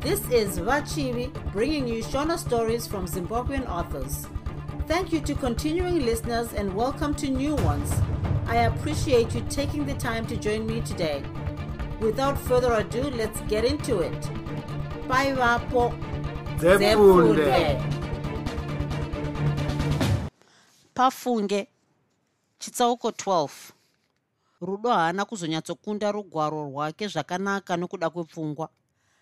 This is Vachivi bringing you Shona stories from Zimbabwean authors. Thank you to continuing listeners and welcome to new ones. I appreciate you taking the time to join me today. Without further ado, let's get into it. Bye, Vapo. Pafunge chitsauko 12 rudo haana kuzonyatsokunda rugwaro rwake zvakanaka nokuda kwepfungwa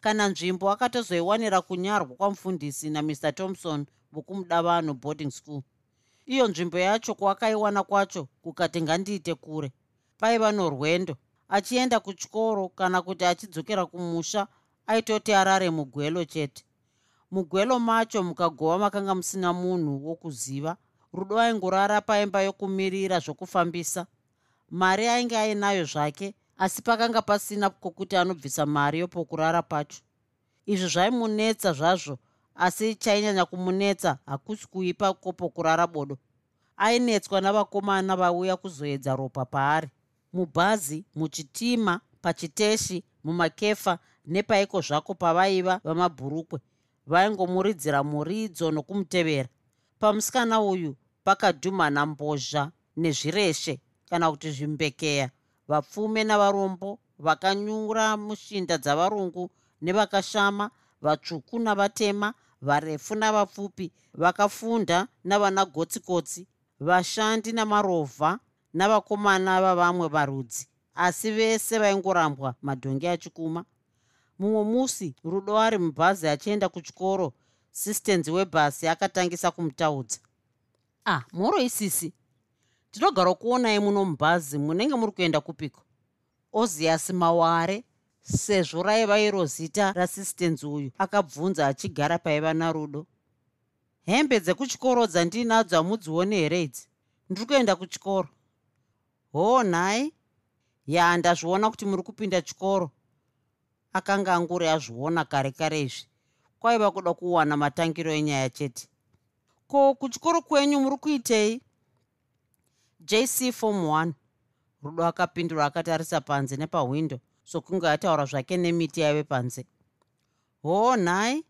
kana nzvimbo akatozoiwanira kunyarwa kwamufundisi namr. Thomson vokumuda vanhu boarding school. Iyo nzvimbo yacho kwaakaiwana kwacho kukati ngandiite kure. Paiva norwendo. Achienda kuchikoro kana kuti achidzokera kumusha aitoti arare mugwelo chete. Mugwelo macho mukagova makanga musina munhu wokuziva. Rudo aingorara paimba yokumirira zvokufambisa. Mari ainge ainayo zvake asi pakanga pasina kwokuti anobvisa mari yopokurara pacho. Izvi zvaimunetsa zvazvo asi chainyanya kumunetsa hakusi kuipa kwopokurara bodo. Ainetswa navakomana vauya kuzoedza ropa paari. Mubhazi muchitima pachiteshi mumakefa nepaiko zvako pavaiva vamabhurukwe vaingomuridzira muridzo nokumutevera. Pamusikana uyu pakadhumana mbozha nezvireshe kana kuti zvimbekeya vapfume navarombo vakanyura mushinda dzavarungu nevakashama vatsvuku navatema varefu navapfupi vakafunda navana gotsikotsi vashandi namarovha navakomana vavamwe varudzi asi vese vaingorambwa madhongi achikuma. Mumwe musi rudo ari mubhazi achienda kuchikoro sistenzi webhasi akatangisa kumutaudza. Ah moro isisi ndinogara kuonai muno mubhazi munenge muri kuenda kupiko? Oziasi maware sezvo raiva iro zita rasistenzi uyu akabvunza achigara paiva narudo. Hembe dzekuchikoro dzandinadzo hamudzioni here idzi? Ndiri kuenda kuchikoro. Hoo nhai? Ya ndazviona kuti muri kupinda chikoro. Akanga anguri azviona kare kare izvi. Kwaiva kuda kuwana matangiro enyaya chete. Ko kuchikoro kwenyu muri kuitei jc form 1 rudo akapindura akatarisa panze nepahwindo sokunge ataura zvake nemiti yaive panze. Hoo nhai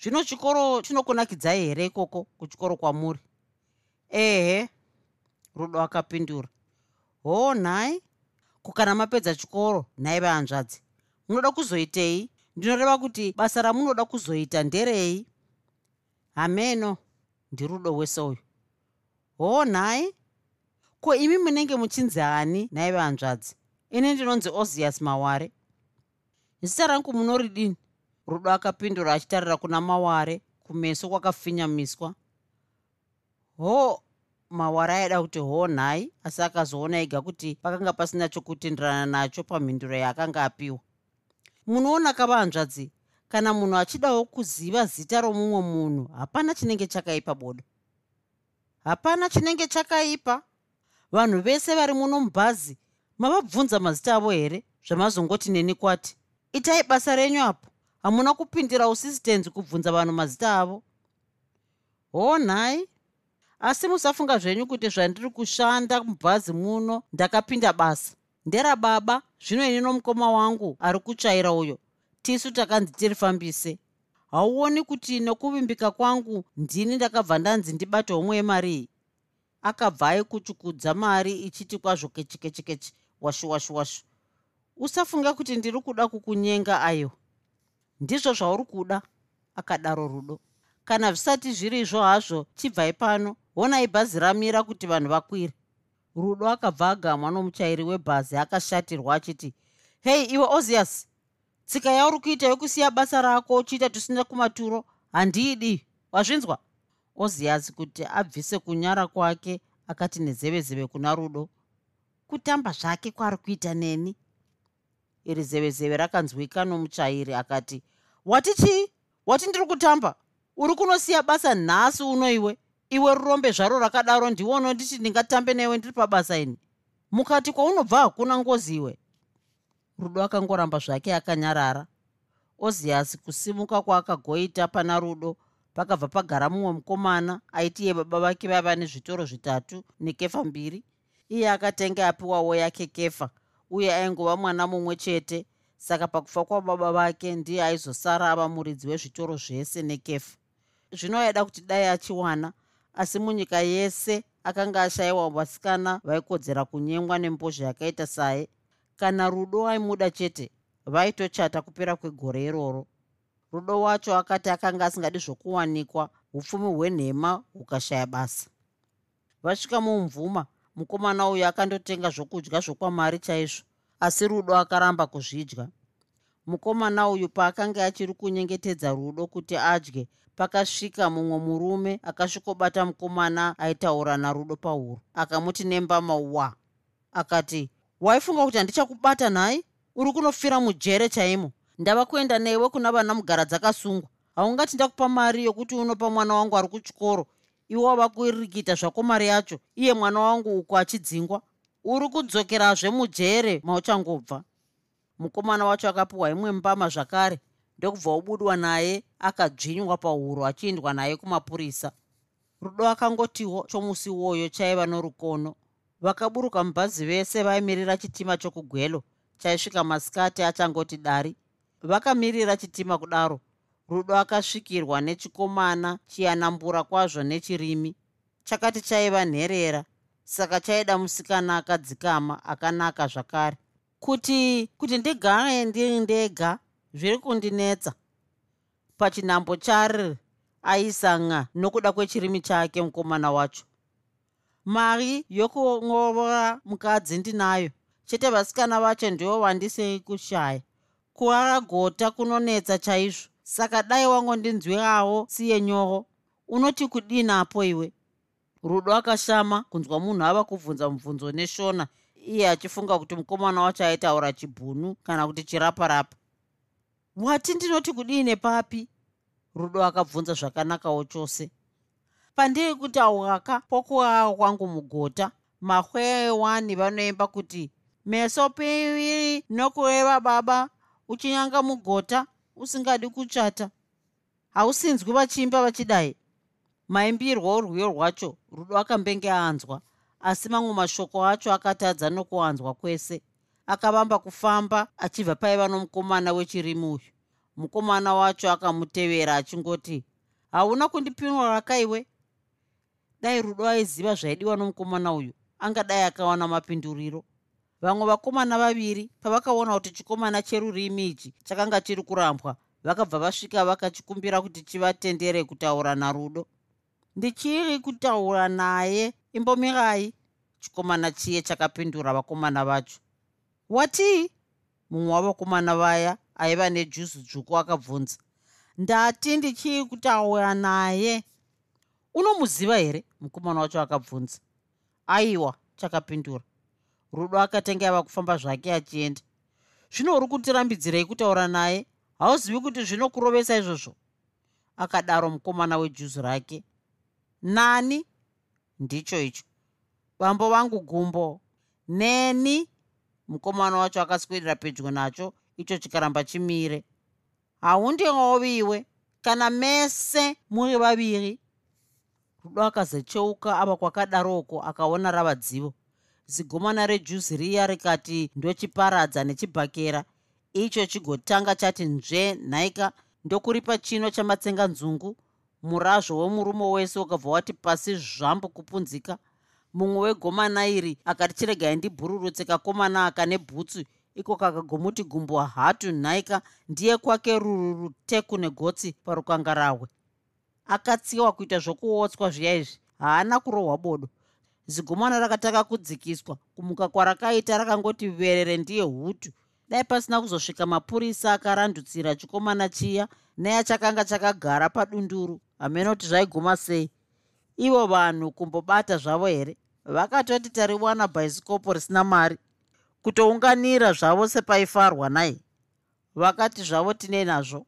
zvino chikoro chinokunakidzai here ikoko kuchikoro kwamuri? Ehe rudo akapindura. Hoo nhai kukana mapedza chikoro nhai vahanzvadzi munoda kuzoitei? Ndinoreva kuti basa ramunoda kuzoita nderei? Hameno ndirudo wese uyu. Hoo nhai ko imi munenge muchinzi hani nhai vahanzvadzi ini ndinonzi ozias maware. Zita rangu munoridini rudo akapindura achitarira kuna maware kumeso kwakafinyamiswa ho maware aida kuti ho nhai asi akazoona ega kuti pakanga pasina chokutenderana nacho pamhinduro yaakanga apiwa. Munoona kavahanzvadzi kana munhu achidawo kuziva zita romumwe munhu hapana chinenge chakaipa bodo. Hapana chinenge chakaipa vanhu vese vari muno mubhazi mavabvunza mazita avo here? Zvamazongoti neni kwati itai basa renyu apo. Hamuna kupindira usisitenzi kubvunza vanhu mazita avo? Hoo nhai asi musafunga zvenyu kuti zvandiri kushanda mubhazi muno ndakapinda basa. Nderababa zvino ini nomukoma wangu ari kutsvaira uyo. Tisu takanzi tirifambise. Hauoni kuti nokuvimbika kwangu ndini ndakabva ndanzi ndibate homwe yemari iyi akabva aikuchukudza mari ichiti kwazvo kechikechekeche washu washu washu. Usafunga kuti ndiri kuda kukunyenga ayo. Ndizvo zvauri kuda akadaro rudo. Kana zvisati zviri izvo hazvo chibvai pano. Honai bhazi ramira kuti vanhu vakwire. Rudo akabva agamwa nomuchairi webhazi akashatirwa achiti hei iwe ozias tsika yauri kuita yokusiya basa rako uchiita tusina kumaturo. Handiidi wazvinzwa ozias kuti abvise kunyara kwake akati nezevezeve kuna rudo kutamba zvake kwaari kuita neni? Iri zevezeve rakanzwika nomuchairi akati wati chii? Wati ndiri kutamba? Uri kunosiya basa nhasi uno iwe? Iwe rurombe zvaro rakadaro ndiwono nditi ndingatambe newe ndiri pabasa ini. Mukati kwaunobva hakuna ngozi iwe. Rudo akangoramba zvake akanyarara. Oziasi kusimuka kwaakagoita pana rudo pakabva pagara mumwe mukomana aitiye baba vake vaiva nezvitoro zvitatu nekefa mbiri iye akatenge apiwawo yake kefa uye aingova mwana mumwe chete. Saka pakufa kwababa vake ndiye aizosara ava muridzi wezvitoro zvese nekefu zvino aida kuti dai achiwana asi munyika yese akanga ashayiwa vasikana vaikodzera kunyengwa nembozha yakaita saye. Kana rudo aimuda chete vaitochata kupera kwegore iroro rudo wacho akati akanga asingadi zvokuwanikwa upfumi hwenhema hukashaya basa. Vasvika mumvuma mukomana uyu akandotenga zvokudya zvokwamari chaizvo asi rudo akaramba kuzvidya. Mukomana uyu paakanga achiri kunyengetedza rudo kuti adye pakasvika mumwe murume akasvikobata mukomana aitaura narudo pahuro akamuti nembama wa akati waifunga kuti handichakubata nhai? Uri kunofira mujere chaimo ndava kuenda newe kuna vana mugara dzakasungwa haungati ndakupa mari yokuti unopa mwana wangu ari kuchikoro. Iwe wava kurikita zvako mari yacho iye mwana wangu uko achidzingwa. Uri kudzokerazve mujere mauchangobva. Mukomana wacho akapiwa imwe mbama zvakare ndokubva ubudwa naye akadzvinywa pahuro achiendwa naye kumapurisa. Rudo akangotiwo chomusi iwoyo chaiva norukono. Vakaburuka mubhazi vese vaimirira chitima chokugwelo. Chaisvika masikati achangoti dari vakamirira chitima kudaro. Rudo akasvikirwa nechikomana chiyanambura kwazvo nechirimi. Chakati chaiva nherera saka chaida musikana akadzikama akanaka zvakare. Kuti kuti ndigare ndiri ndega zviri kundinetsa. Pachinhambo chariri aisanga nokuda kwechirimi chake mukomana wacho. Mari yokuongorora mukadzi ndinayo. Chete vasikana vacho ndivo vandisei kushaya kurara gota kunonetsa chaizvo. Saka dai wangondinzwirawo siye nyoro. Unoti kudinapo iwe? Rudo akashama kunzwa munhu ava kubvunza mubvunzo neshona. Iye achifunga kuti mukomana wacho aitaura chibhunu kana kuti chiraparapa wati ndinoti kudii papi? Rudo akabvunza zvakanakawo chose. Pandiri kutauraka pokurara kwangu mugota mahwewani vanoimba kuti meso piviri nokureva baba uchinyanga mugota usingadi kuchata hausinzwi vachiimba vachidai. Maimbirwa orwiyo rwacho rudo akambenge aanzwa. Asi mamwe mashoko acho akatadza nokuanzwa kwese. Akavamba kufamba achibva paiva nomukomana wechirimi uyu. Mukomana wacho akamutevera achingoti hauna kundipinwa rakaiwe? Dai rudo aiziva zvaidiwa nomukomana uyu angadai akawana mapinduriro vamwe vakomana vaviri pavakaona kuti chikomana cherurimi ichi chakanga chiri kurambwa vakabva vasvika vakachikumbira kuti chivatendere kutaura narudo. Ndichiri kutaura naye imbomirai chikomana chiye chakapindura vakomana vacho. Watii mumwe wavakomana vaya aiva nejuzi dzvuku akabvunza. Ndati ndichiri kutaura naye. Unomuziva here? Mukomana wacho akabvunza. Aiwa chakapindura rudo akatenge ava kufamba zvake achienda. Zvino uri kutirambidzirei kutaura naye? Hauzivi kuti zvinokurovesa izvozvo? Akadaro mukomana wejuzi rake. Nani? Ndicho icho. Vambo vangu gumbo. Neni? Mukomana wacho akaswedera pedyo nacho icho chikaramba chimire. Haundioviwe kana mese muri vaviri? Rudo akazecheuka ava kwakadaroko akaona ravadzivo zigomana rejuzi riya rikati ndochiparadza nechibhakera. Icho chigotanga chati nzve nhaika ndokuripa chino chamatsenga nzungu. Murazvo wemurume wese ukabva wati pasi zvambo kupunzika. Mumwe wegomana iri akati chiregai ndibhururutse kakomana aka nebhutsu. Iko kakagomuti gumbo hatu nhaika ndiye kwake ruru ruteku negotsi parukangarahwe. Akatsiwa kuita zvokuotswa zviya izvi. Haana kurohwa bodo zigomana rakataka kudzikiswa. Kumuka kwarakaita rakangoti verere ndiye hutu. Dai pasina kuzosvika mapurisa akarandutsira chikomana chiya neachakanga chakagara padunduru. Hamene kuti zvaiguma sei. Ivo vanhu kumbobata zvavo here? Vakatoti tariwana bhaisikopo risina mari. Kutounganira zvavo sepaifarwa nai vakati zvavo tinei nazvo?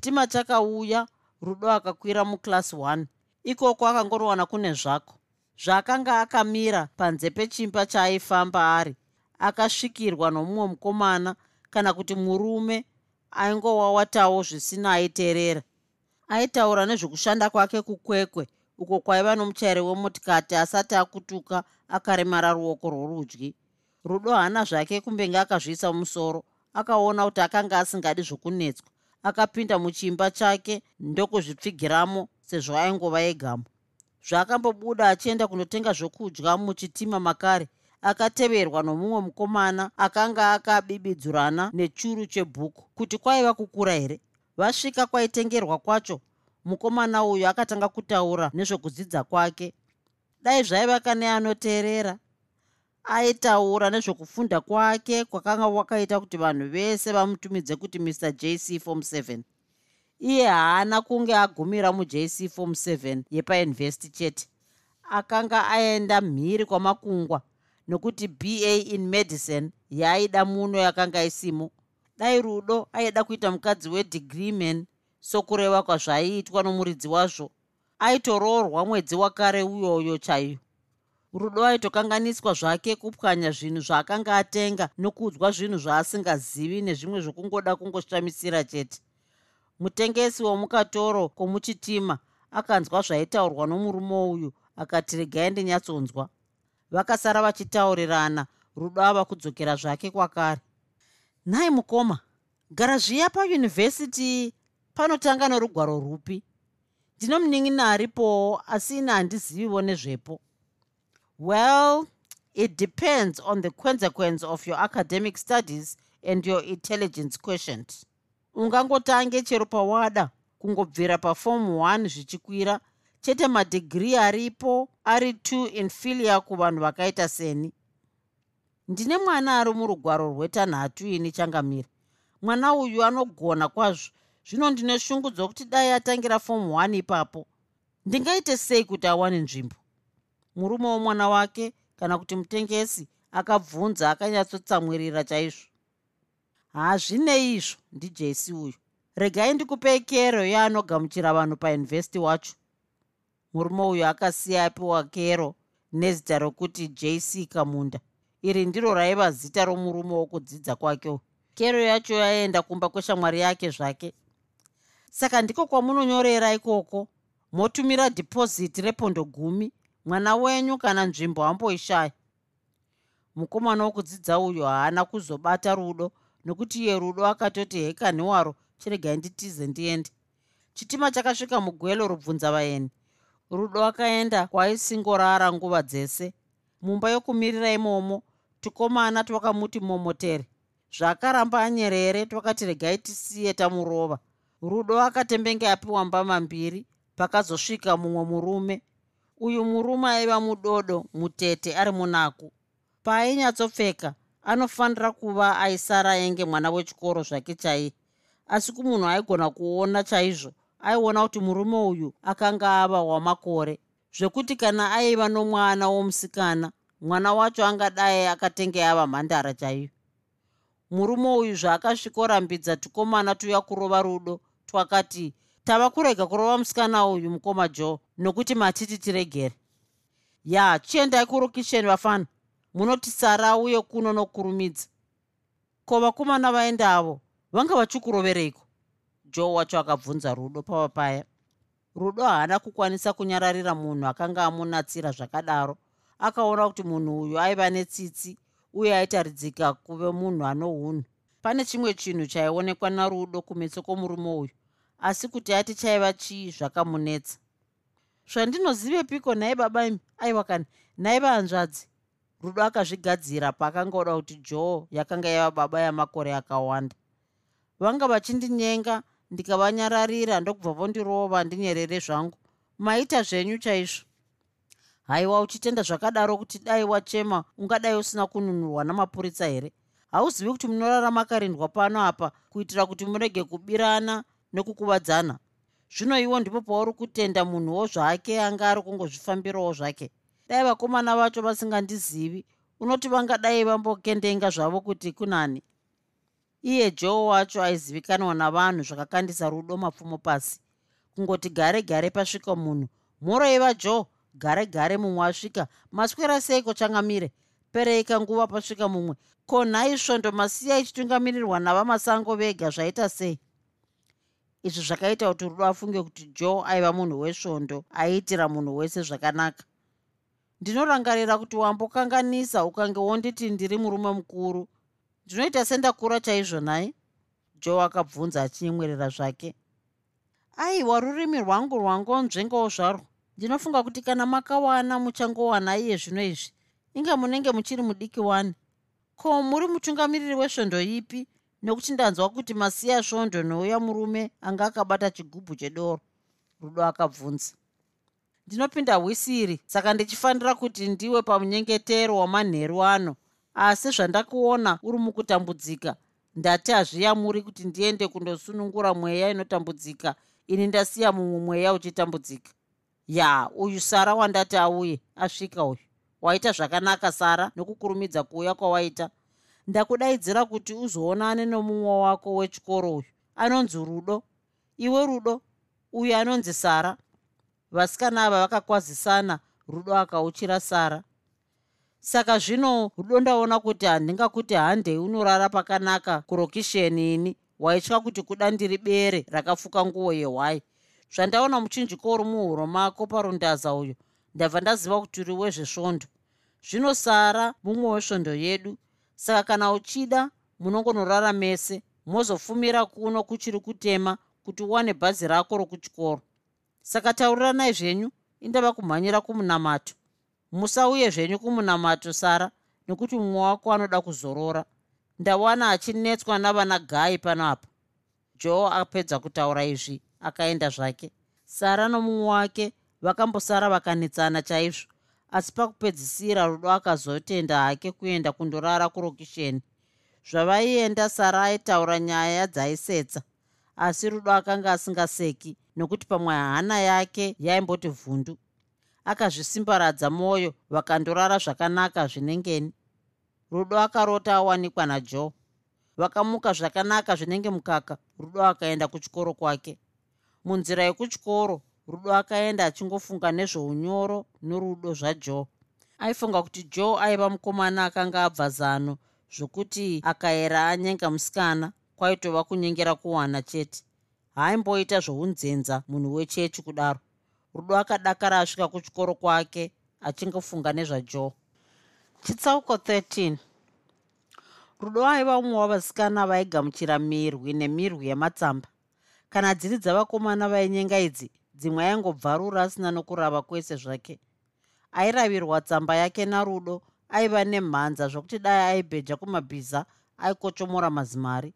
Tima chakauya rudo akakwira muklasi 1 ikoko akangorowana kune zvako zvaakanga akamira panze pechimba chaaifamba ari. Akasvikirwa nomumwe mukomana kana kuti murume aingowawatawo zvisina aiteerera aitaura nezvekushanda kwake kukwekwe uko kwaiva nomuchairi wemotikati asati akutuka akaremara ruoko rworudyi. Rudo hana zvake kumbenge akazviisa mumusoro akaona kuti akanga asingadi zvokunetswa. Akapinda muchimba chake ndokuzvipfigiramo sezvo aingova egamo zvaakambobuda achienda kunotenga zvokudya muchitima makare akateverwa nomumwe mukomana akanga akabibidzurana nechuru chebhuku. Kuti kwaiva kukura here? Vasvika kwaitengerwa kwacho. Mukomana uyu akatanga kutaura nezvokudzidza kwake. Dai zvaiva kane anoteerera. Aitaura nezvokufunda kwake kwakanga kwakaita kuti vanhu vese vamutumidze kuti mr jc form 7 iye haana kunge agumira mujc form 7 yepainvesti chete. Akanga aenda mhiri kwamakungwa nokuti ba in medicine yaaida muno yakanga isimo dai rudo aida kuita mukadzi wedegree man sokureva kwazvaiitwa nomuridzi wazvo. Aitoroorwa mwedzi wakare uyoyo chaiyo. Rudo aitokanganiswa zvake kupwanya zvinhu zvaakanga atenga nokudzwa zvinhu zvaasingazivi nezvimwe zvokungoda kungoshamisira chete mutengesi womukatoro kwomuchitima akanzwa zvaitaurwa nomurume uyu akati regai ndinyatsonzwa. Vakasara vachitaurirana rudo ava kudzokera zvake kwakare. Nhai mukoma gara zviya payunivhesiti panotanga norugwaro rupi? Ndinomunin'ina aripowo asi ina handizivivo nezvepo. Well it depends on the consequence of your academic studies and your intelligence quotient ungangotange chero pawada kungobvira pafom 1 zvichikwira. Chete madhigiri aripo ari t inferior kuvanhu vakaita seni. Ndine mwana ari murugwaro rwetanhatu ini changamiri mwana uyu anogona kwazvo. Zvino ndine shungu dzokuti dai atangira fom 1 ipapo. Ndingaite sei kuti awane nzvimbo? Murume womwana wake kana kuti mutengesi akabvunza akanyatsotsamwirira chaizvo hazvinei izvo ndijesi uyu. Regai ndikupei kero yaanogamuchira vanhu painvesti wacho. Murume uyu akasiya apiwa kero nezita rokuti jc kamunda. Iri ndiro raiva zita romurume wokudzidza kwake kero yacho yaenda kumba kweshamwari yake zvake. Saka ndiko kwamunonyorera ikoko. Motumira dhipoziti repondo gumi mwana wenyu kana nzvimbo amboishaya. Mukomana wokudzidza uyu haana kuzobata rudo nokuti iye rudo akatoti hekani waro chiregai nditize ndiende. Chitima chakasvika mugwelo rubvunza vaeni. Rudo akaenda kwaaisingorara nguva dzese. Mumba yokumirira imomo tukomana twakamuti momotere. Zvakaramba anyerere twakati regai tisiye tamurova. Rudo akatembenge apiwa mbama mbiri pakazosvika mumwe murume. Uyu murume aiva mudodo mutete ari munaku. Paainyatsobveka anofanira kuva aisara enge mwana wechikoro zvake chaiye. Asi kumunhu aigona kuona chaizvo aiona kuti murume uyu akanga ava wamakore. Zvekuti kana aiva nomwana womusikana mwana wacho angadai akatenge ava mhandara chaiyo. Murume uyu zvaakasvikorambidza tukomana tuya kurova rudo twakati tava kurega kurova musikana uyu mukoma joe nokuti matiti tiregere. Ya chiendai kurokisheni vafana munotisara uye kuno nokurumidza. Ko vakomana vaendavo vanga vachikurovereiko? Joe wacho akabvunza rudo pava paya rudo haana kukwanisa kunyararira munhu akanga amunatsira zvakadaro. Akaona kuti munhu uyu aiva netsitsi uye aitaridzika kuve munhu ano unhu pane chimwe chinhu chaionekwa narudo kumeso kwomurume uyu asi kuti ati chaiva chii zvakamunetsa. Zvandinozivepiko nhai baba imi? Aiwa kani nhai vahanzvadzi rudo akazvigadzira paakanga oda kuti joe yakanga yava baba yamakore akawanda. Vanga vachindinyenga ndikavanyararira ndokubva vondirova ndinyerere zvangu. Maita zvenyu chaizvo. Haiwa uchitenda zvakadaro kuti dai wachema ungadai usina kununurwa namapurisa here? Hauzivi kuti munorara makarindwa pano apa kuitira kuti murege kubirana nekukuvadzana zvino iwo ndipo pauri kutenda munhuwo zvake anga ari kungozvifambirawo zvake dai vakomana vacho vasingandizivi. Unoti vangadai vambokendenga zvavo kuti kunani? Iye joe wacho aizivikanwa navanhu zvakakandisa rudo mapfumo pasi. Kungoti gare gare pasvika munhu. Mhoroiva joe gare gare mumwe asvika. Maswera seiko changamire? Pereika nguva pasvika mumwe. Ko nhai svondo masiya ichitungamirirwa navamasango vega zvaita sei? Izvi zvakaita kuti rudo afunge kuti joe aiva munhu wesvondo aiitira munhu wese zvakanaka ndinorangarira kuti wambokanganisa ukange wonditi ndiri murume mukuru. Ndinoita sendakura chaizvo nai joe akabvunza achinyemwerera zvake. Aiwa rurimi rwangu rwangonzvengawo zvarwo ndinofunga kuti kana makawana muchangowana iye zvino izvi inge munenge muchiri mudiki wani? Ko muri mutungamiriri wesvondo ipi? Nokuti ndanzwa kuti masiya svondo nouya murume anga akabata chigubhu chedoro. Rudo akabvunza ndinopinda hwisiri. Saka ndichifanira kuti ndiwe pamunyengetero wamanheru ano. Asi zvandakuona uri mukutambudzika ndati hazviyamuri kuti ndiende kundosunungura mweya inotambudzika. Ini ndasiya mumwe mweya uchitambudzika. Ya uyu sara wandati auye asvika uyu. Waita zvakanaka sara nokukurumidza kuuya kwawaita. Ndakudaidzira kuti uzoonane nomumwe wako wechikoro uyu. Anonzi rudo. Iwe rudo uyu anonzi sara vasikana ava vakakwazisana rudo akauchira sara. Saka zvino rudo ndaona kuti handingakuti handei unorara pakanaka kurokisheni ini waitya kuti kuda ndiri bere rakafuka nguo yehwai. Zvandaona muchinjiko uri muhuro mako parundaza uyo ndabva ndaziva kuti uri wezvesvondo. Zvinosara mumwe wesvondo yedu saka kana uchida munongonorara mese mozofumira kuno kuchiri kutema kuti uwane bhazi rako rokuchikoro saka tauriranai zvenyu indava kumhanyira kumunamato musauye zvenyu kumunamato sara nekuti mumwe wako anoda kuzorora. Ndawana achinetswa navana gai pano apa joe apedza kutaura izvi akaenda zvake. Sara nomumwe wake vakambosara vakanetsana chaizvo asi pakupedzisira rudo akazotenda hake kuenda kundorara kurokisheni. Zvavaienda sara aitaura nyaya dzaisetsa asi rudo akanga asingaseki nokuti pamwe hana yake yaimboti vhundu. Akazvisimbaradza mwoyo vakandorara zvakanaka zvinengeni. Rudo akarota awanikwa najoe vakamuka zvakanaka zvinenge mukaka rudo akaenda kuchikoro kwake. Munzira yekuchikoro rudo akaenda achingofunga nezveunyoro norudo zvajoe aifunga kuti joe aiva mukomana akanga abva zano zvokuti akaera anyenga musikana kwaitova kunyengera kuwana chete. Haaimboita zvounzenza munhu wechechi kudaro. Rudo akadakara asvika kuchikoro kwake achingofunga nezvajoe chitsauko 13 rudo aiva mumwe wavasikana vaigamuchira mirwi nemirwi yematsamba kana dziri dzavakomana vainyenga idzi dzimwe aingobvarura asina nokurava kwese zvake. Airavirwa tsamba yake narudo aiva nemhanza zvokuti dai aibheja kumabhiza aikochomora mazimari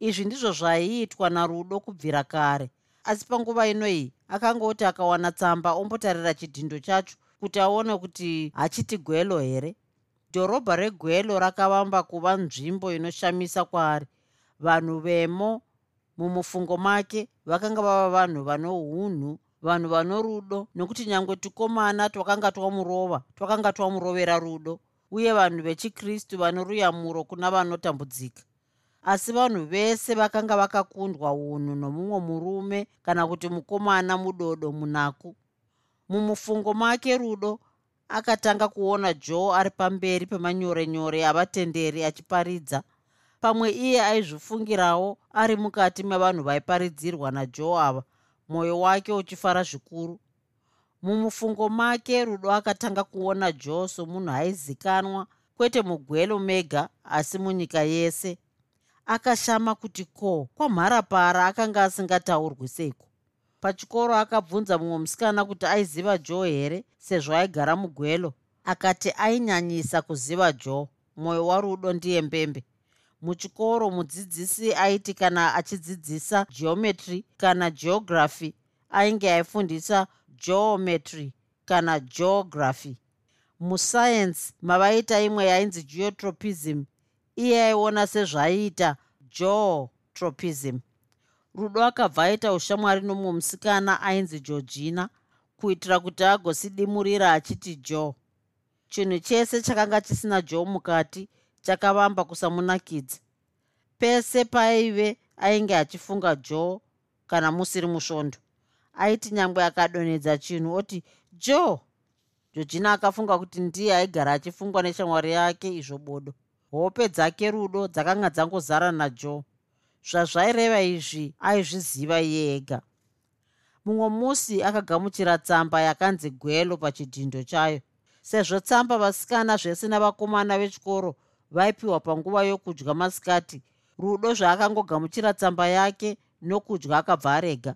izvi ndizvo zvaiitwa narudo kubvira kare. Asi panguva ino iyi akangoti akawana tsamba ombotarira chidhindo chacho kuti aone kuti hachiti gwelo here. Dhorobha regwelo rakavamba kuva nzvimbo inoshamisa kwaari. Vanhu vemo mumufungo make vakanga vava vanhu vano unhu vanhu vano rudo nokuti nyange tukomana twakanga twamurova twakanga twamurovera rudo uye vanhu vechikristu vano ruyamuro kuna vanotambudzika asi vanhu vese vakanga vakakundwa unhu nomumwe murume kana kuti mukomana mudodo munaku. Mumufungo make rudo akatanga kuona joe ari pamberi pemanyorenyore avatenderi achiparidza. Pamwe iye aizvifungirawo ari mukati mevanhu vaiparidzirwa najoe ava mwoyo wake uchifara zvikuru. Mumufungo make rudo akatanga kuona joe somunhu aizikanwa kwete mugwelo mega asi munyika yese akashama kuti ko kwamharapara akanga asingataurwi seiko? Pachikoro akabvunza mumwe musikana kuti aiziva joe here sezvo aigara mugwelo. Akati ainyanyisa kuziva joe. Mwoyo warudo ndiye mbembe. Muchikoro mudzidzisi aiti kana achidzidzisa geometry kana geography ainge aifundisa geometry kana geography. Musayensi mavaita imwe yainzi geotropism iye aiona sezvaiita geotropism rudo akabva aita ushamwari nomumwe musikana ainzi georgina kuitira kuti agosidimurira achiti joe chinhu chese chakanga chisina joe mukati chakavamba kusamunakidza pese paive ainge achifunga joe kana musiri musvondo. Aiti nyangwe akadonhedza chinhu oti joe georgina akafunga kuti ndiye aigara achifungwa neshamwari yake izvo bodo hope dzake rudo dzakanga dzangozara najoe zvazvaireva izvi aizviziva iye ega. Mumwe musi akagamuchira tsamba yakanzi gwelo pachidhindo chayo sezvo tsamba vasikana zvese navakomana vechikoro vaipiwa panguva yokudya masikati rudo zvaakangogamuchira tsamba yake nokudya akabva arega.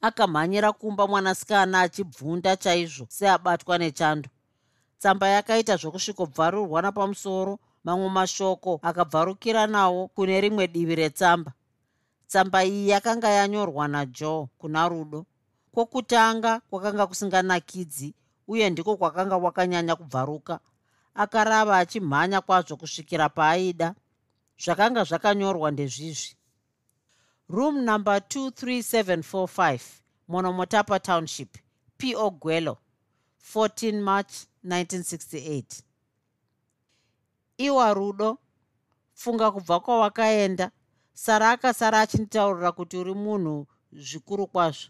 Akamhanyira kumba mwanasikana achibvunda chaizvo seabatwa nechando. Tsamba yakaita zvokusvikobvarurwa napamusoro mamwe mashoko akabvarukira nawo kune rimwe divi retsamba. Tsamba iyi yakanga yanyorwa najoe kuna rudo. Kwokutanga kwakanga kusinganakidzi uye ndiko kwakanga kwakanyanya kubvaruka. Akarava achimhanya kwazvo kusvikira paaida. Zvakanga zvakanyorwa ndezvizvi. Room number 23745 monomotapa township po gwelo 14 march 1968 iwa rudo funga kubva kwawakaenda. Sara akasara achinditaurira kuti uri munhu zvikuru kwazvo.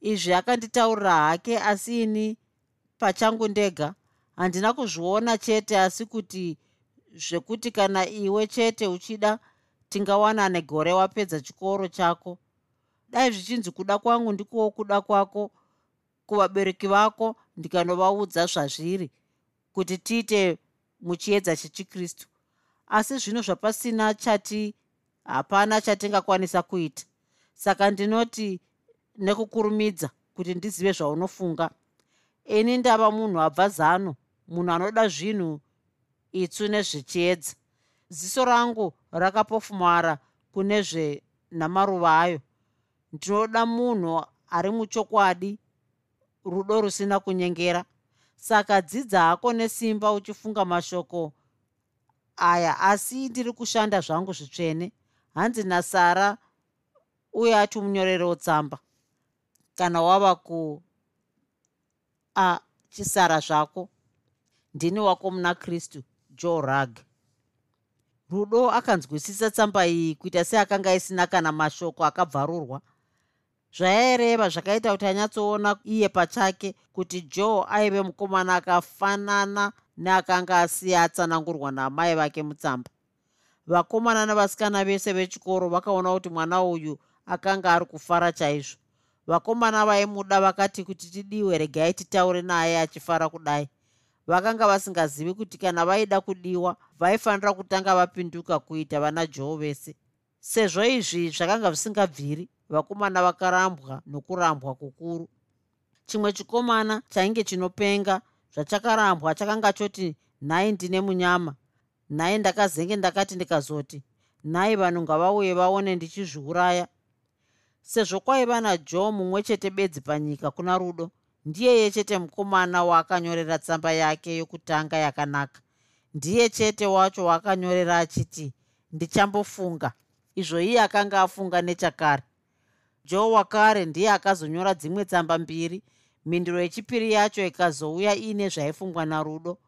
Izvi akanditaurira hake asi ini pachangu ndega handina kuzviona chete asi kuti zvekuti kana iwe chete uchida tingawana negore wapedza chikoro chako. Dai zvichinzi kuda kwangu ndikuwo kuda kwako kuvabereki vako ndikanovaudza zvazviri kuti tiite muchiedza chechikristu. Asi zvino zvapasina chati hapana chatingakwanisa kuita. Saka ndinoti nekukurumidza kuti ndizive zvaunofunga. Ini ndava munhu abva zano munhu anoda zvinhu itsu nezvechiedza. Ziso rangu rakapofumara kune zvenhamaruva ayo. Ndinoda munhu ari muchokwadi rudo rusina kunyengera saka dzidza hako nesimba uchifunga mashoko aya asi ndiri kushanda zvangu zvitsvene. Hanzi nasara uye ati munyorerewo tsamba kana wava ku a chisara zvako ndini wako muna kristu joe rug rudo akanzwisisa tsamba iyi kuita seakanga isina kana mashoko akabvarurwa zvaireva zvakaita kuti anyatsoona iye pachake kuti joe aive mukomana akafanana neakanga asiya atsanangurwa naamai vake mutsamba. Vakomana nevasikana vese vechikoro vakaona kuti mwana uyu akanga ari kufara chaizvo. Vakomana vaimuda vakati kuti tidiwe regai titaure naye achifara kudai. Vakanga vasingazivi kuti kana vaida kudiwa vaifanira kutanga vapinduka kuita vana joe vese. Sezvo izvi zvakanga zvisingabviri vakomana vakarambwa nokurambwa kukuru. Chimwe chikomana chainge chinopenga zvachakarambwa chakanga choti nhai ndine munyama nhai ndakazenge ndakati ndikazoti nhai vanhu ngavauye vaone ndichizviuraya. Sezvo kwaiva najoe mumwe chete bedzi panyika kuna rudo ndiyeye chete mukomana waakanyorera tsamba yake yokutanga yakanaka. Ndiye chete wacho waakanyorera achiti ndichambofunga. Izvo iye akanga afunga nechakare joe wakare ndiye akazonyora dzimwe tsamba mbiri. Mhinduro yechipiri yacho ikazouya iine zvaifungwa narudo.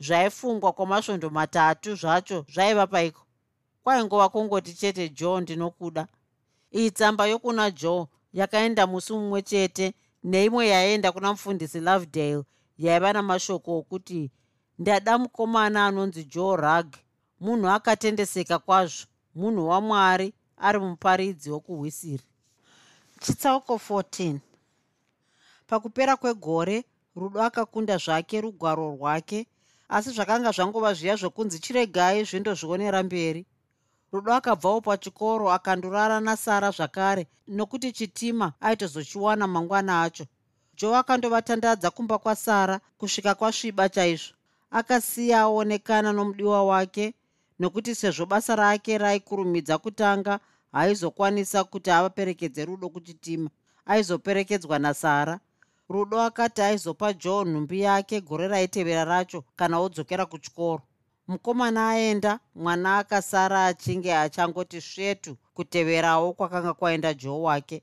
Zvaifungwa kwamasvondo matatu zvacho zvaiva paiko? Kwaingova kungoti chete joe ndinokuda. Iyi tsamba yokuna joe yakaenda musi mumwe chete neimwe yaenda kuna mufundisi lovedale yaiva namashoko okuti ndada mukomana anonzi joe rug munhu akatendeseka kwazvo. Munhu wamwari ari muparidzi wokuhwisiri chitsauko 14 pakupera kwegore rudo akakunda zvake rugwaro rwake asi zvakanga zvangova zviya zvokunzi chiregai zvindozvionera mberi. Rudo akabvawo pachikoro akandorara nasara zvakare nokuti chitima aitozochiwana mangwana acho. Joe akandovatandadza kumba kwasara kusvika kwasviba chaizvo. Akasiya aonekana nomudiwa wake nokuti sezvo basa rake raikurumidza kutanga haizokwanisa kuti avaperekedze rudo kuchitima. Aizoperekedzwa nasara. Rudo akati aizopa joe nhumbi yake gore raitevera racho kana odzokera kuchikoro. Mukomana aenda mwana akasara achinge achangoti svetu kuteverawo kwakanga kwaenda joe wake.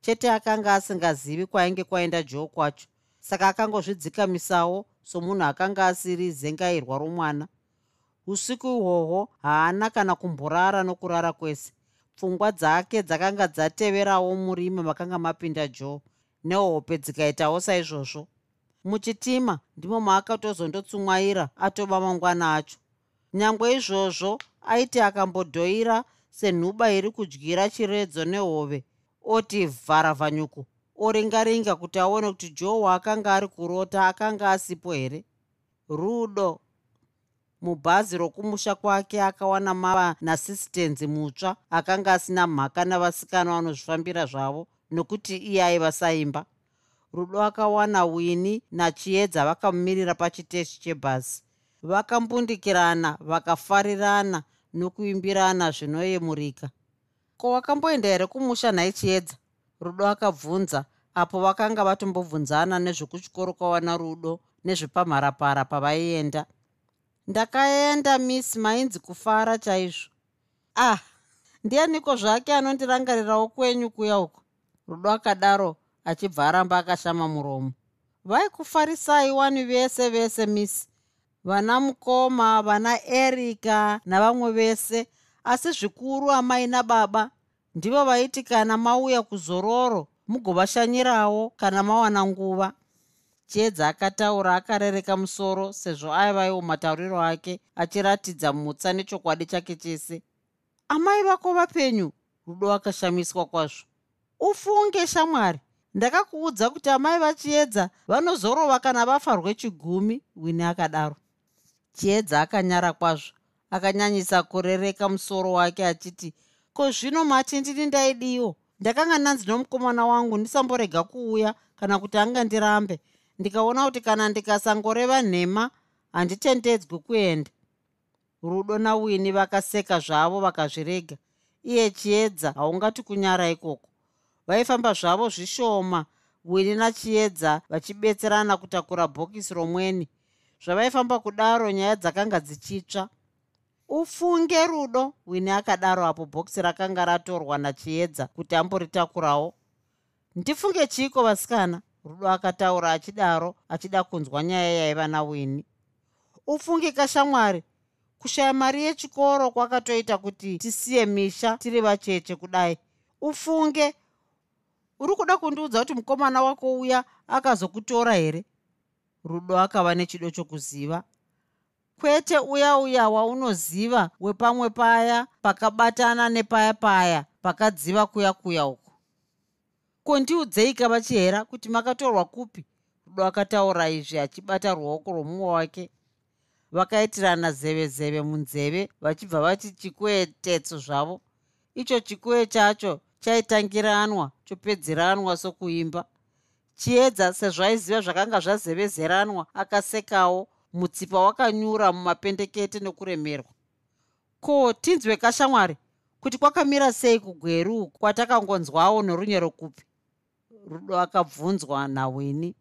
Chete akanga asingazivi kwainge kwaenda joe kwacho. Saka akangozvidzikamisawo somunhu akanga asiri zengairwa romwana usiku ihwohwo haana kana kumborara nokurara kwese pfungwa dzake dzakanga dzateverawo murima makanga mapinda joe nehope dzikaitawo saizvozvo. Muchitima ndimo maakatozondotsumwaira atova mangwana acho. Nyangwe izvozvo aiti akambodhoira senhuba iri kudyira chiredzo nehove oti vharavhanyuku oringaringa kuti aone kuti joe waakanga ari kurota akanga asipo here? Rudo mubhazi rokumusha kwake akawana mava naasistenzi mutsva akanga asina mhaka navasikana vanozvifambira zvavo nokuti iye aiva saimba rudo akawana wini nachiedza vakamumirira pachiteshi chebhazi. Vakambundikirana vakafarirana nokuimbirana zvinoyemurika. Ko wakamboenda here kumusha nhai chiedza rudo akabvunza apo vakanga vatombobvunzana nezvekuchikoro kwawana rudo nezvepamharapara pavaienda ndakaenda miss mainzi kufara chaizvo. Ah ndianiko zvake anondirangarirawo kwenyu kuya uko? Rudo akadaro achibva aramba akashama muromo. Vaikufarisai wani vese vese miss? Vana mukoma vana erika navamwe vese asi zvikuru amai nababa ndivo vaiti kana mauya kuzororo mugovashanyirawo kana mawana nguva chiedza akataura akarereka musoro sezvo aivaiwo matauriro ake achiratidza mutsa nechokwadi chake chese. Amai vako vapenyu rudo akashamiswa kwazvo. Ufunge shamwari. Ndakakuudza kuti amai vachiedza vanozorova kana vafa rwechigumi wini akadaro. Chiedza akanyara kwazvo. Akanyanyisa kurereka musoro wake achiti ko zvino mati ndini ndaidiwo? Ndakanga ndanzi nomukomana wangu ndisamborega kuuya kana kuti anga ndirambe ndikaona kuti kana ndikasangoreva nhema handitendedzwi kuenda. Rudo nawini vakaseka zvavo vakazvirega. Iye chiedza haungati kunyara ikoko. Vaifamba zvavo zvishoma wini nachiedza vachibetserana kutakura bhokisi romweni. Zvavaifamba kudaro nyaya dzakanga dzichitsva. Ufunge rudo wini akadaro apo bhokisi rakanga ratorwa nachiedza kuti amboritakurawo. Ndifunge chiiko vasikana rudo akataura achidaro achida kunzwa nyaya yaiva nawini. Ufunge kashamwari kushaya mari yechikoro kwakatoita kuti tisiye misha tiri vacheche kudai. Ufunge uri kuda kundiudza kuti mukomana wako uya akazokutora here? Rudo akava nechido chokuziva. Kwete uya uya waunoziva wepamwe paya pakabatana nepaya paya pakadziva kuya kuya uko kondiudzei kava chihera kuti makatorwa kupi? Rudo akataura izvi achibata ruoko rwomumwe wake. Vakaitirana zeve zeve munzeve vachibva vati chikwetetso zvavo. Icho chikwe chacho chaitangiranwa chopedzeranwa sokuimba. Chiedza sezvaiziva zvakanga zvazevezeranwa akasekawo mutsipa wakanyura mumapendekete nokuremerwa. Ko tinzwe kashamwari kuti kwakamira sei kugweru kwatakangonzwawo norunyero kupi rudo akabvunzwa nawini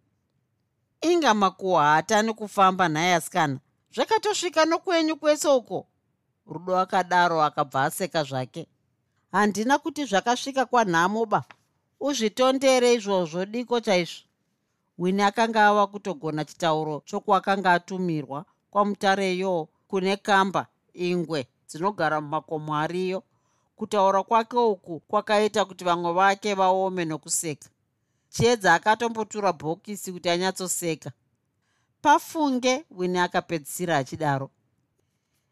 inga makuhwa haatani kufamba nhaye asikana. Zvakatosvika nokwenyu kwese uko. Rudo akadaro akabva aseka zvake. Handina kuti zvakasvika kwanhamoba uzvitondere izvozvo diko chaizvo. Wini akanga ava kutogona chitauro chokwakanga atumirwa kwamutareyo kune kamba ingwe dzinogara mumakomo ariyo. Kutaura kwake uku kwakaita kuti vamwe vake vaome nokuseka chiedza akatombotura bhokisi kuti anyatsoseka. Pafunge wini akapedzisira achidaro.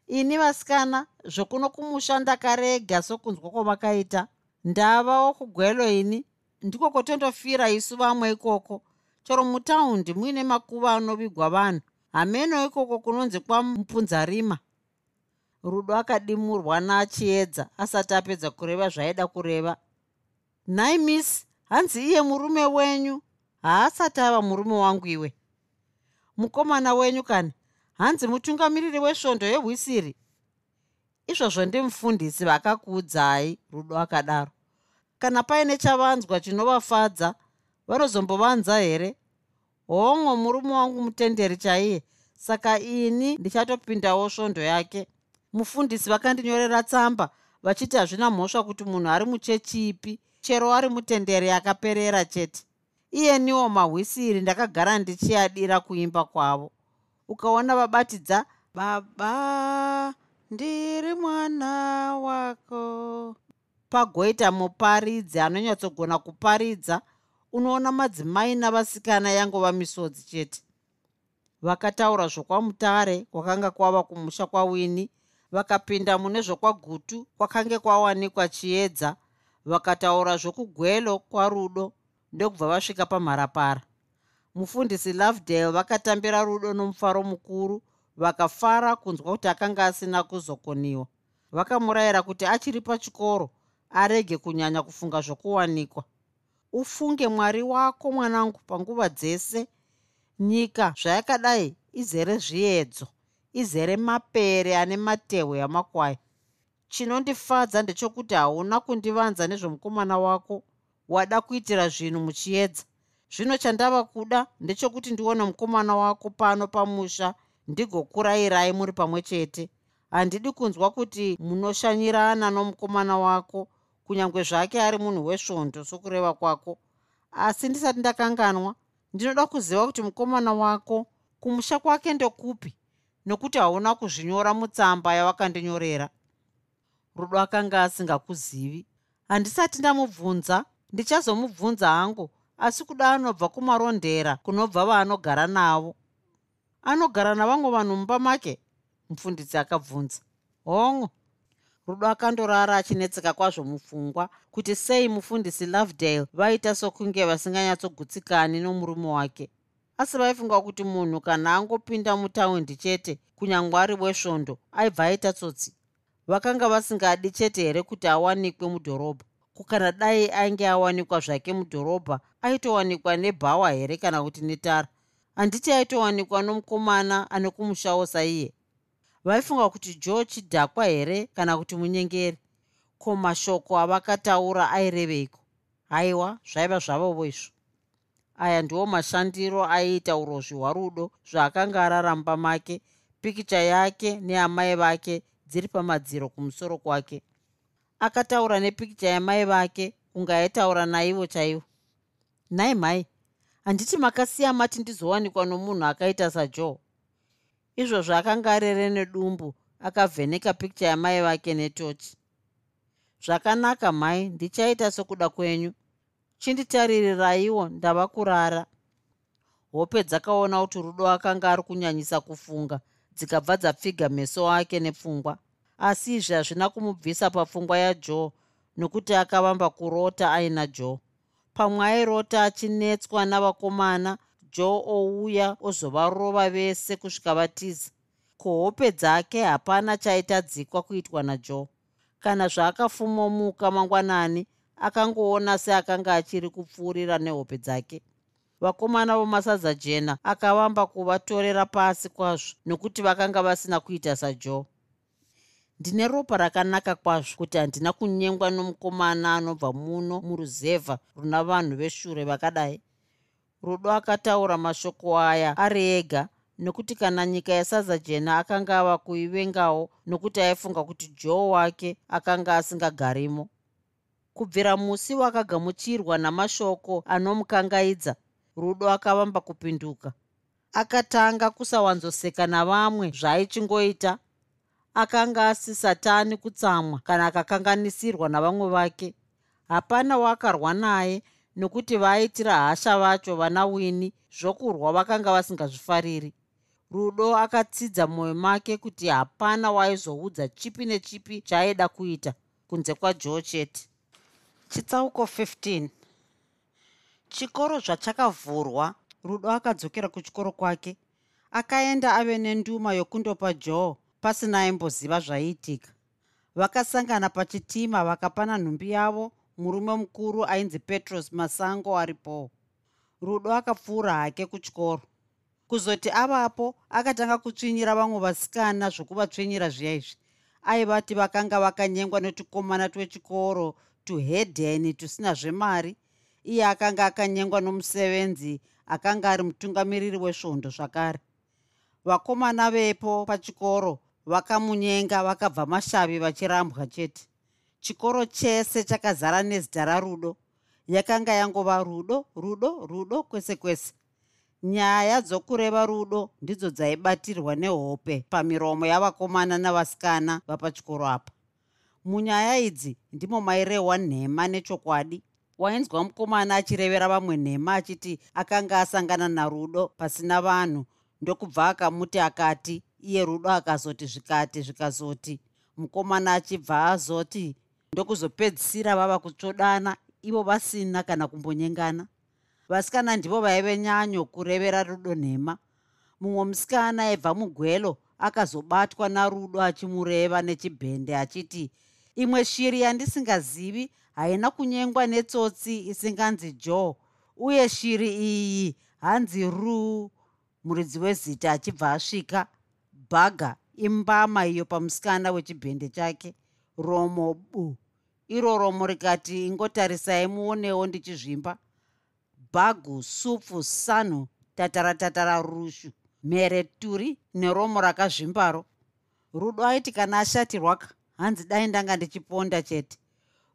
Ini vasikana zvokuno kumusha ndakarega sokunzwa kwamakaita. Ndavawo kugwelo ini ndiko kwotondofira isu vamwe ikoko. Chero mutaundi muine makuva anovigwa vanhu. Hameno ikoko kunonzi kwamupunzarima rudo akadimurwa nachiedza asati apedza kureva zvaaida kureva. Nhai miss hanzi iye murume wenyu? Haasati ava murume wangu iwe. Mukomana wenyu kani? Hanzi mutungamiriri wesvondo yehwisiri? Izvozvo ndimufundisi vakakuudzai rudo akadaro. Kana paine chavanzwa chinovafadza vanozombovanza here? Hongo murume wangu mutenderi chaiye. Saka ini ndichatopindawo svondo yake. Mufundisi vakandinyorera tsamba vachiti hazvina mhosva kuti munhu ari muchechi ipi chero ari mutenderi akaperera chete. Iyeniwo mahwisiri ndakagara ndichiadira kuimba kwavo. Ukaona vabatidza baba ndiri mwana wako. Pagoita muparidzi anonyatsogona kuparidza unoona madzimai navasikana yangova misodzi chete. Vakataura zvokwamutare kwakanga kwava kumusha kwawini. Vakapinda mune zvokwagutu kwakange kwawanikwa chiedza vakataura zvokugwelo kwarudo ndokubva vasvika pamharapara. Mufundisi lovedale vakatambira rudo nomufaro mukuru vakafara kunzwa kuti akanga asina kuzokoniwa. Vakamurayira kuti achiri pachikoro arege kunyanya kufunga zvokuwanikwa. Ufunge mwari wako mwanangu panguva dzese. Nyika zvayakadai izere zviedzo izere mapere ane matehwe amakwai chinondifadza ndechokuti hauna kundivanza nezvomukomana wako. Wada kuitira zvinhu muchiedza. Zvino chandava kuda ndechekuti ndione mukomana wako pano pamusha ndigokurayirai muri pamwe chete. Handidi kunzwa kuti munoshanyirana nomukomana wako kunyange zvake ari munhu wesvondo sokureva kwako. Asi ndisati ndakanganwa ndinoda kuziva kuti mukomana wako kumusha kwake ndokupi nokuti hauna kuzvinyora mutsamba yawakandinyorera rudo akanga asingakuzivi. Handisati ndamubvunza ndichazomubvunza hangu asi kuda anobva kumarondera kunobva vaanogara navo. Anogara navamwe vanhu mumba make? Mufundisi akabvunza. Hongo rudo akandorara achinetseka kwazvo mupfungwa kuti sei mufundisi lovedale vaita sokunge vasinganyatsogutsikani nomurume wake. Asi vaifunga kuti munhu kana angopinda mutaundi chete kunyange ari wesvondo aibva aita tsotsi vakanga vasingadi chete here kuti awanikwe mudhorobha? Kukana dai ainge awanikwa zvake mudhorobha aitowanikwa nebhawa here kana kuti netara? Handiti aitowanikwa nomukomana ane kumushawo saiye. Vaifunga kuti joe chidhakwa here kana kuti munyengeri? Ko mashoko avakataura aireveiko haiwa zvaiva zvavovo izvo. Aya ndiwo mashandiro aiita urozvi hwarudo zvaakanga araramba make pikicha yake neamai vake dziri pamadziro kumusoro kwake. Akataura nepikicha yamai vake kunge aitaura naivo chaivo. Nhai mhai handiti makasiya mati ndizowanikwa nomunhu akaita sajoe izvozvo akanga arere nedumbu akavheneka pikicha yamai vake netochi. Zvakanaka mhai ndichaita sokuda kwenyu. Chinditaririraiwo ndava kurara. Hope dzakaona kuti rudo akanga ari kunyanyisa kufunga dzikabva dzapfiga meso ake nepfungwa. Asi izvi hazvina kumubvisa papfungwa yajoe nokuti akavamba kurota aina joe. Pamwe airota achinetswa navakomana joe ouya ozovarova vese kusvika vatiza. Kuhope dzake hapana chaitadzikwa kuitwa najoe. Kana zvaakafumomuka mangwanani akangoona seakanga achiri kupfuurira nehope dzake vakomana vomasadza jena akavamba kuvatorera pasi kwazvo nokuti vakanga vasina kuita sajoe ndine ropa rakanaka kwazvo kuti handina kunyengwa nomukomana anobva muno muruzevha runa vanhu veshure vakadai. Rudo akataura mashoko aya ari ega nokuti kana nyika yesadza jena akanga ava kuivengawo nokuti aifunga kuti joe wake akanga asingagarimo. Kubvira musi wakagamuchirwa namashoko anomukangaidza rudo akavamba kupinduka. Akatanga kusawanzoseka navamwe zvaaichingoita akanga asisatani kutsamwa kana akakanganisirwa navamwe vake. Hapana waakarwa naye nokuti vaaitira hasha vacho vana wini zvokurwa vakanga vasingazvifariri. Rudo akatsidza mwoyo make kuti hapana waaizoudza chipi nechipi chaaida kuita kunze kwajoe chete chitsauko 15 chikoro zvachakavhurwa rudo akadzokera kuchikoro kwake akaenda ave nenduma yokundopa joe pasina aimboziva zvaiitika vakasangana pachitima vakapana nhumbi yavo murume mukuru ainzi petros masango aripowo rudo akapfuura hake kuchikoro. Kuzoti avapo akatanga kutsvinyira vamwe vasikana zvokuvatsvenyira zviya izvi. Aivati vakanga vakanyengwa netukomana twechikoro tuhedheni tusina zvemari iye akanga akanyengwa nomusevenzi akanga ari mutungamiriri wesvondo zvakare. Vakomana vepo pachikoro vakamunyenga vakabva mashavi vachirambwa chete. Chikoro chese chakazara nezita rarudo. Yakanga yangova rudo rudo rudo kwese kwese. Nyaya dzokureva rudo ndidzo dzaibatirwa nehope pamiromo yavakomana navasikana vapachikoro apa. Munyaya idzi ndimo mairehwa nhema nechokwadi wainzwa mukomana achirevera vamwe nhema achiti akanga asangana narudo pasina vanhu ndokubva akamuti akati iye rudo akazoti zvikati zvikazoti. Mukomana achibva azoti ndokuzopedzisira vava kutsvodana ivo vasina kana kumbonyengana. Vasikana ndivo vaive nyanyo kurevera rudo nhema. Mumwe musikana aibva mugwelo akazobatwa narudo achimureva nechibhende achiti imwe shiri yandisingazivi haina kunyengwa netsotsi isinganzi joe uye shiri iyi hanzi ru muridzi wezita achibva asvika. Bhaga imbama iyo pamusikana wechibhende chake. Romo bu. Iro romo rikati ingotarisai muonewo ndichizvimba. Bhagu supfu sanhu tataratatara rushu. Mhere turi neromo rakazvimbaro. Rudo aiti kana ashatirwaka hanzi dai ndanga ndichiponda chete.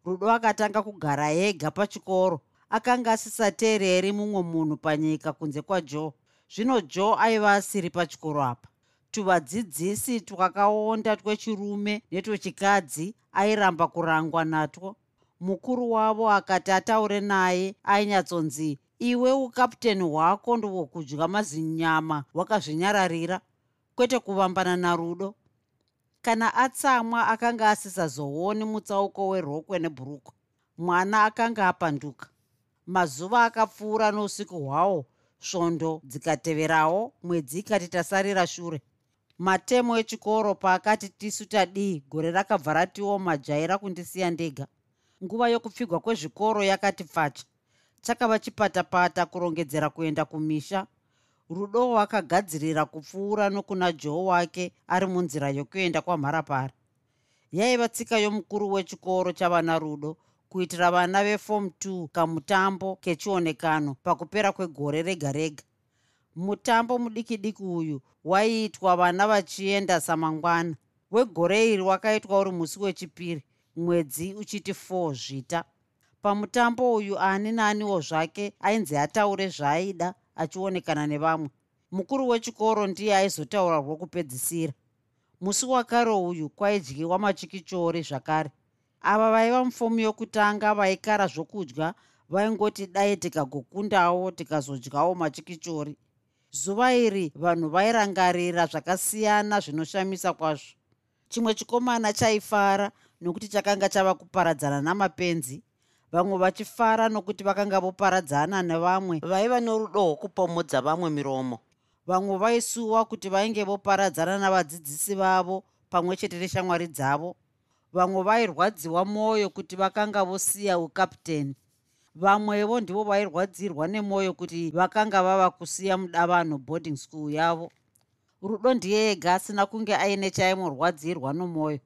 Rudo akatanga kugara ega pachikoro. Akanga asisateereri mumwe munhu panyika kunze kwajoe. Zvino joe aiva asiri pachikoro apa. Tuvadzidzisi twakaonda twechirume netwechikadzi airamba kurangwa natwo. Mukuru wavo akati ataure naye ainyatsonzi iwe ukaputeni hwako ndohwokudya mazinyama wakazvinyararira. Kwete kuvambana narudo kana atsamwa akanga asisazooni mutsauko werokwe nebhurukwa mwana akanga apanduka mazuva akapfuura nousiku hwawo svondo dzikateverawo mwedzi ikati tasarira shure. Matemo echikoro paakati tisu tadii gore rakabva ratioma jaira kundisiya ndega. Nguva yokupfigwa kwezvikoro yakati pfacha chakava chipatapata kurongedzera kuenda kumisha rudo akagadzirira kupfuura nokuna joe wake ari munzira yokuenda kwamharapari yaiva tsika yomukuru wechikoro chavana rudo kuitira vana vefom 2 kamutambo kechionekano pakupera kwegore rega rega mutambo mudiki diki uyu waiitwa vana vachienda samangwana. Wegore iri wakaitwa uri musi wechipiri mwedzi uchiti 4 zvita pamutambo uyu ani naaniwo zvake ainzi ataure zvaaida achionekana nevamwe. Mukuru wechikoro ndiye aizotaura rwokupedzisira musi wakare uyu kwaidyiwa machikichori zvakare. Ava vaiva mufomu yokutanga vaikara zvokudya vaingoti dai tikagokundawo tikazodyawo machikichori. Zuva iri vanhu vairangarira zvakasiyana zvinoshamisa kwazvo. Chimwe chikomana chaifara nokuti chakanga chava kuparadzana namapenzi vamwe vachifara nokuti vakanga voparadzana nevamwe vaiva norudo rwokupomodza vamwe miromo. Vamwe vaisuwa kuti vainge voparadzana navadzidzisi vavo pamwe chete neshamwari dzavo. Vamwe vairwadziwa mwoyo kuti vakanga vosiya ukaputeni vamwevo ndivo vairwadzirwa nemwoyo kuti vakanga vava kusiya mudavanhu boarding school yavo. Rudo ndiye ega asina kunge aine chaimurwadzirwa nomwoyo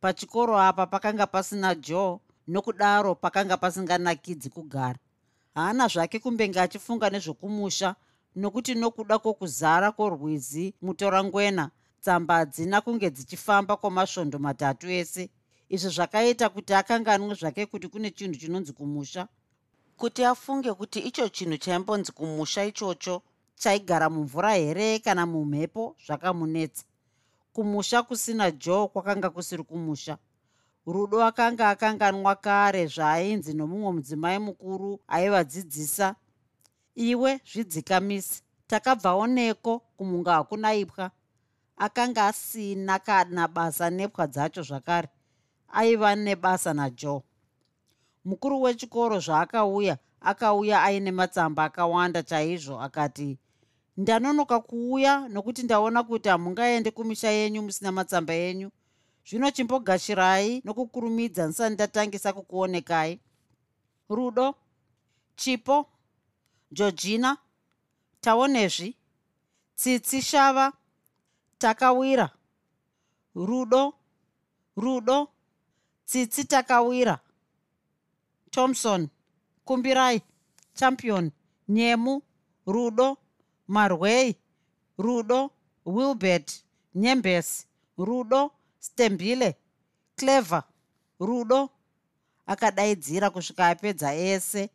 pachikoro apa pakanga pasina joe nokudaro pakanga pasinganakidzi kugara. Haana zvake kumbenge achifunga nezvokumusha nokuti nokuda kwokuzara kworwizi mutorangwena tsamba hadzina kunge dzichifamba kwamasvondo matatu ese. Izvi zvakaita kuti akanganwe zvake kuti kune chinhu chinonzi kumusha. Kuti afunge kuti icho chinhu chaimbonzi kumusha ichocho chaigara mumvura here kana mumhepo zvakamunetsa. Kumusha kusina joe kwakanga kusiri kumusha rudo akanga akanganwa kare zvaainzi nomumwe mudzimai mukuru aivadzidzisa. Iwe zvidzikamisi takabvawo neko kumunga hakuna ipwa. Akanga asina kana basa nepwa dzacho zvakare aiva nebasa najoe mukuru wechikoro zvaakauya akauya aine matsamba akawanda chaizvo akati ndanonoka kuuya nokuti ndaona kuti hamungaende kumisha yenyu musina matsamba enyu zvino chimbogashirai nokukurumidza ndisati ndatangisa kukuonekai. Rudo chipo georgina taonezvi tsitsi shava takawira. Rudo rudo tsitsi takawira. Thomson kumbirai. Champion nyemu rudo marwei. Rudo wilbert nyembes rudo stembile clever rudo akadaidzira kusvika apedza ese.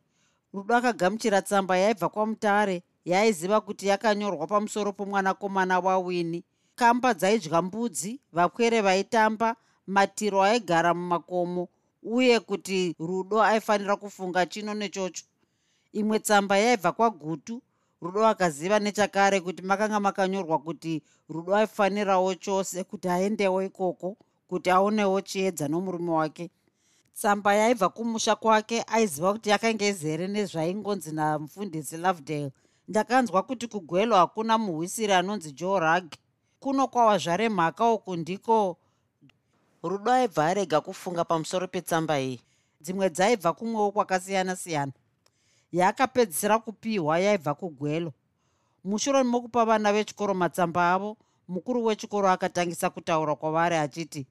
Rudo akagamuchira tsamba yaibva kwamutare yaaiziva kuti yakanyorwa pamusoro pomwanakomana wawini. Kamba dzaidya mbudzi vakwere vaitamba matiro aigara mumakomo uye kuti rudo aifanira kufunga chino nechocho. Imwe tsamba yaibva kwagutu rudo akaziva nechakare kuti makanga makanyorwa kuti rudo aifanirawo chose kuti aendewo ikoko kuti aonewo chiedza nomurume wake. Tsamba yaibva kumusha kwake aiziva kuti yakanga izere nezvaingonzi namufundisi lovedale. Ndakanzwa kuti kugwelo hakuna muhwisiri anonzi joe rug kuno kwawazvare mhaka uku ndiko rudo aibva arega kufunga pamusoro petsamba iyi. Dzimwe dzaibva kumwewo kwakasiyana-siyana yaakapedzisira kupiwa yaibva kugwelo. Mushure mokupa vana vechikoro matsamba avo mukuru wechikoro akatangisa kutaura kwavari achiti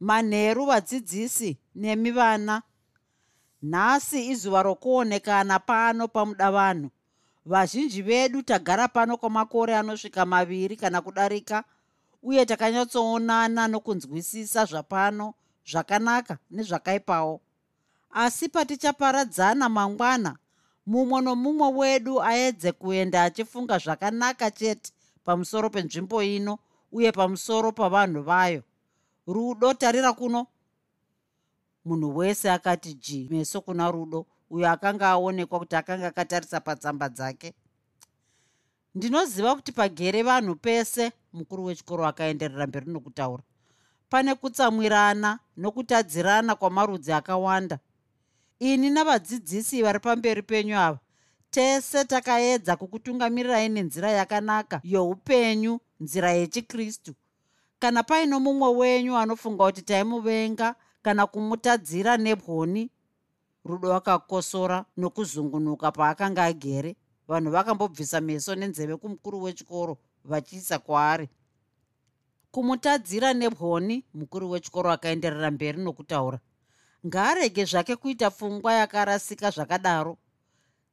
manheru vadzidzisi nemi vana nhasi izuva rokuonekana pano pamuda vanhu. Vazhinji vedu tagara pano kwamakore anosvika maviri kana kudarika uye takanyatsoonana nokunzwisisa zvapano zvakanaka nezvakaipawo. Asi patichaparadzana mangwana mumwe nomumwe wedu aedze kuenda achifunga zvakanaka chete pamusoro penzvimbo ino uye pamusoro pavanhu vayo. Rudo tarira kuno. Munhu wese akati ji meso kuna rudo uyo akanga aonekwa kuti akanga akatarisa patsamba dzake. Ndinoziva kuti pagere vanhu pese mukuru wechikoro akaenderera mberi nokutaura. Pane kutsamwirana nokutadzirana kwamarudzi akawanda ini navadzidzisi vari pamberi penyu ava tese takaedza kukutungamirirai nenzira yakanaka youpenyu nzira yechikristu. Kana paino mumwe wenyu anofunga kuti taimuvenga kana kumutadzira nebwoni rudo akakosora nokuzungunuka paakanga agere. Vanhu vakambobvisa meso nenzeve kumukuru wechikoro vachiisa kwaari. Kumutadzira nebwoni mukuru wechikoro akaenderera mberi nokutaura ngaarege zvake kuita pfungwa yakarasika zvakadaro.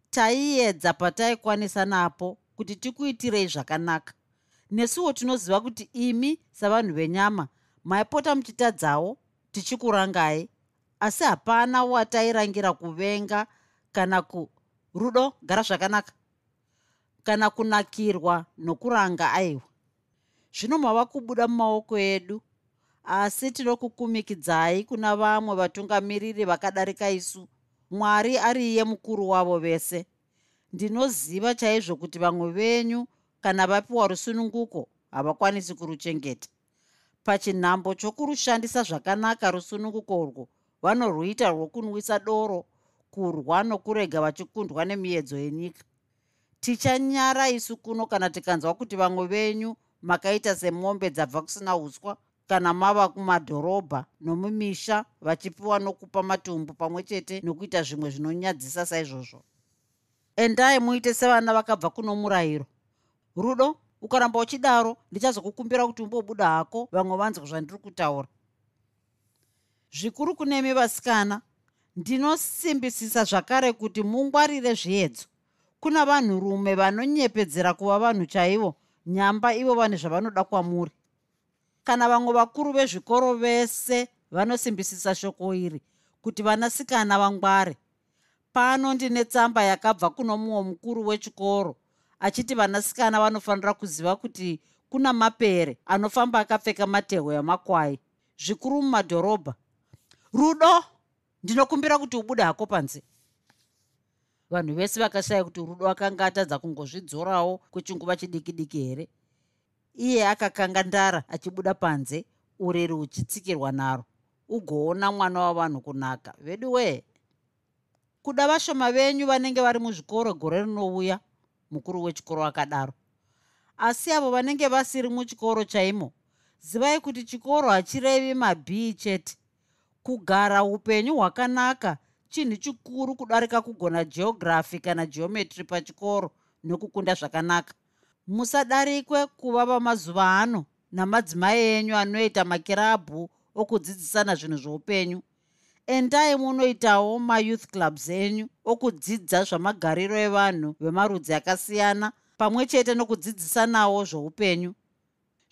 Taiedza pataikwanisa napo kuti tikuitirei zvakanaka. Nesuwo tinoziva kuti imi savanhu venyama maipota muchitadzawo tichikurangai. Asi hapana watairangira kuvenga kana ku rudo gara zvakanaka. Kana kunakirwa nokuranga aiwa. Zvino mava kubuda mumaoko edu asi tinokukumikidzai kuna vamwe vatungamiriri vakadarika isu. Mwari ari iye mukuru wavo vese. Ndinoziva chaizvo kuti vamwe venyu kana vapiwa rusununguko havakwanisi kuruchengeta. Pachinhambo chokurushandisa zvakanaka rusununguko urwo vanorwuita rwokunwisa doro kurwa nokurega vachikundwa nemiedzo yenyika. Tichanyara isu kuno kana tikanzwa kuti vamwe venyu makaita semombe dzabva kusina uswa kana mava kumadhorobha nomumisha vachipiwa nokupa matumbu pamwe chete nokuita zvimwe zvinonyadzisa saizvozvo. Endai muite sevana vakabva kuno murayiro. Rudo ukaramba uchidaro ndichazokukumbira kuti umbobuda hako vamwe vanzwa zvandiri kutaura. Zvikuru kunemi vasikana ndinosimbisisa zvakare kuti mungwarire zviedzo kuna vanhurume vanonyepedzera kuva vanhu chaivo nyamba ivo vane zvavanoda kwamuri kana vamwe vakuru vezvikoro vese vanosimbisisa shoko iri kuti vanasikana vangware. Pano ndine tsamba yakabva kuno mumwe mukuru wechikoro achiti vanasikana vanofanira kuziva kuti kuna mapere anofamba akapfeka matehwe emakwai zvikuru mumadhorobha. Rudo! Ndinokumbira kuti ubude hako panze. Vanhu vese vakashaya kuti rudo akanga atadza kungozvidzorawo kwechinguva chidiki diki here iye akakanga ndara achibuda panze ureri huchitsikirwa naro. Ugoona mwana wavanhu kunaka. Vedu wee kuda vashoma venyu vanenge vari muzvikoro gore rinouya mukuru wechikoro akadaro. Asi avo vanenge vasiri muchikoro chaimo zivai kuti chikoro hachirevi mabhii chete. Kugara upenyu hwakanaka chinhu chikuru kudarika kugona geography kana geometry pachikoro nokukunda zvakanaka musadarikwe kuva vamazuva ano namadzimai enyu anoita makirabhu okudzidzisana zvinhu zveupenyu. Endai munoitawo mayouth clubs enyu okudzidza zvamagariro evanhu vemarudzi akasiyana pamwe chete nokudzidzisanawo zvoupenyu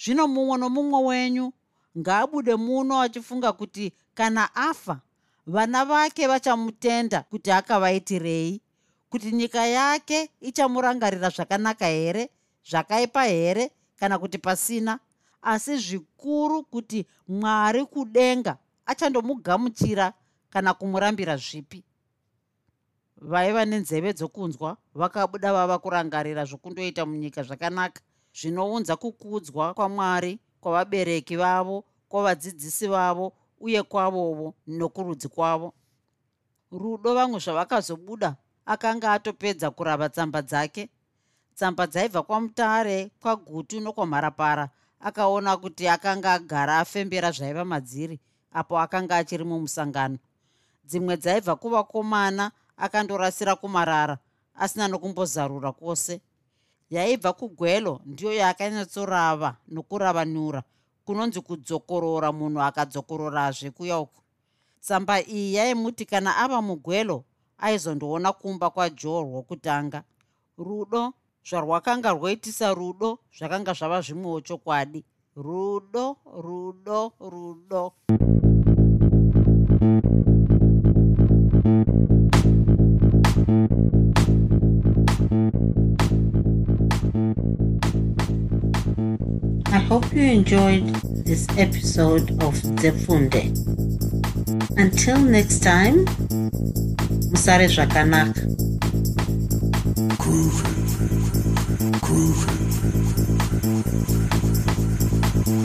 zvino mumwe nomumwe wenyu ngaabude muno achifunga kuti kana afa vana vake vachamutenda kuti akavaitirei kuti nyika yake ichamurangarira zvakanaka here zvakaipa here kana kuti pasina. Asi zvikuru kuti mwari kudenga achandomugamuchira kana kumurambira zvipi. Vaiva nenzeve dzokunzwa vakabuda vava kurangarira zvokundoita munyika zvakanaka zvinounza kukudzwa kwamwari kwavabereki vavo kwavadzidzisi vavo uye kwavovo nokurudzi kwavo. Rudo vamwe zvavakazobuda akanga atopedza kurava tsamba dzake tsamba dzaibva kwamutare kwagutu nokwamharapara akaona kuti akanga agara afembera zvaiva madziri apo akanga achiri mumusangano. Dzimwe dzaibva kuvakomana akandorasira kumarara asina nokumbozarura kwose. Yaibva kugwelo ndiyo yaakanyatsorava nokuravanura kunonzi kudzokorora munhu akadzokororazve kuya uku. Tsamba iyi yaimuti kana ava mugwelo aizondoona kumba kwajoe rwokutanga rudo zvarwakanga rwoitisa rudo zvakanga zvava zvimwewo chokwadi rudo rudo rudo I hope you enjoyed this episode of Zefunde. Until next time, Musare Zvakanaka. Groovy, groovy.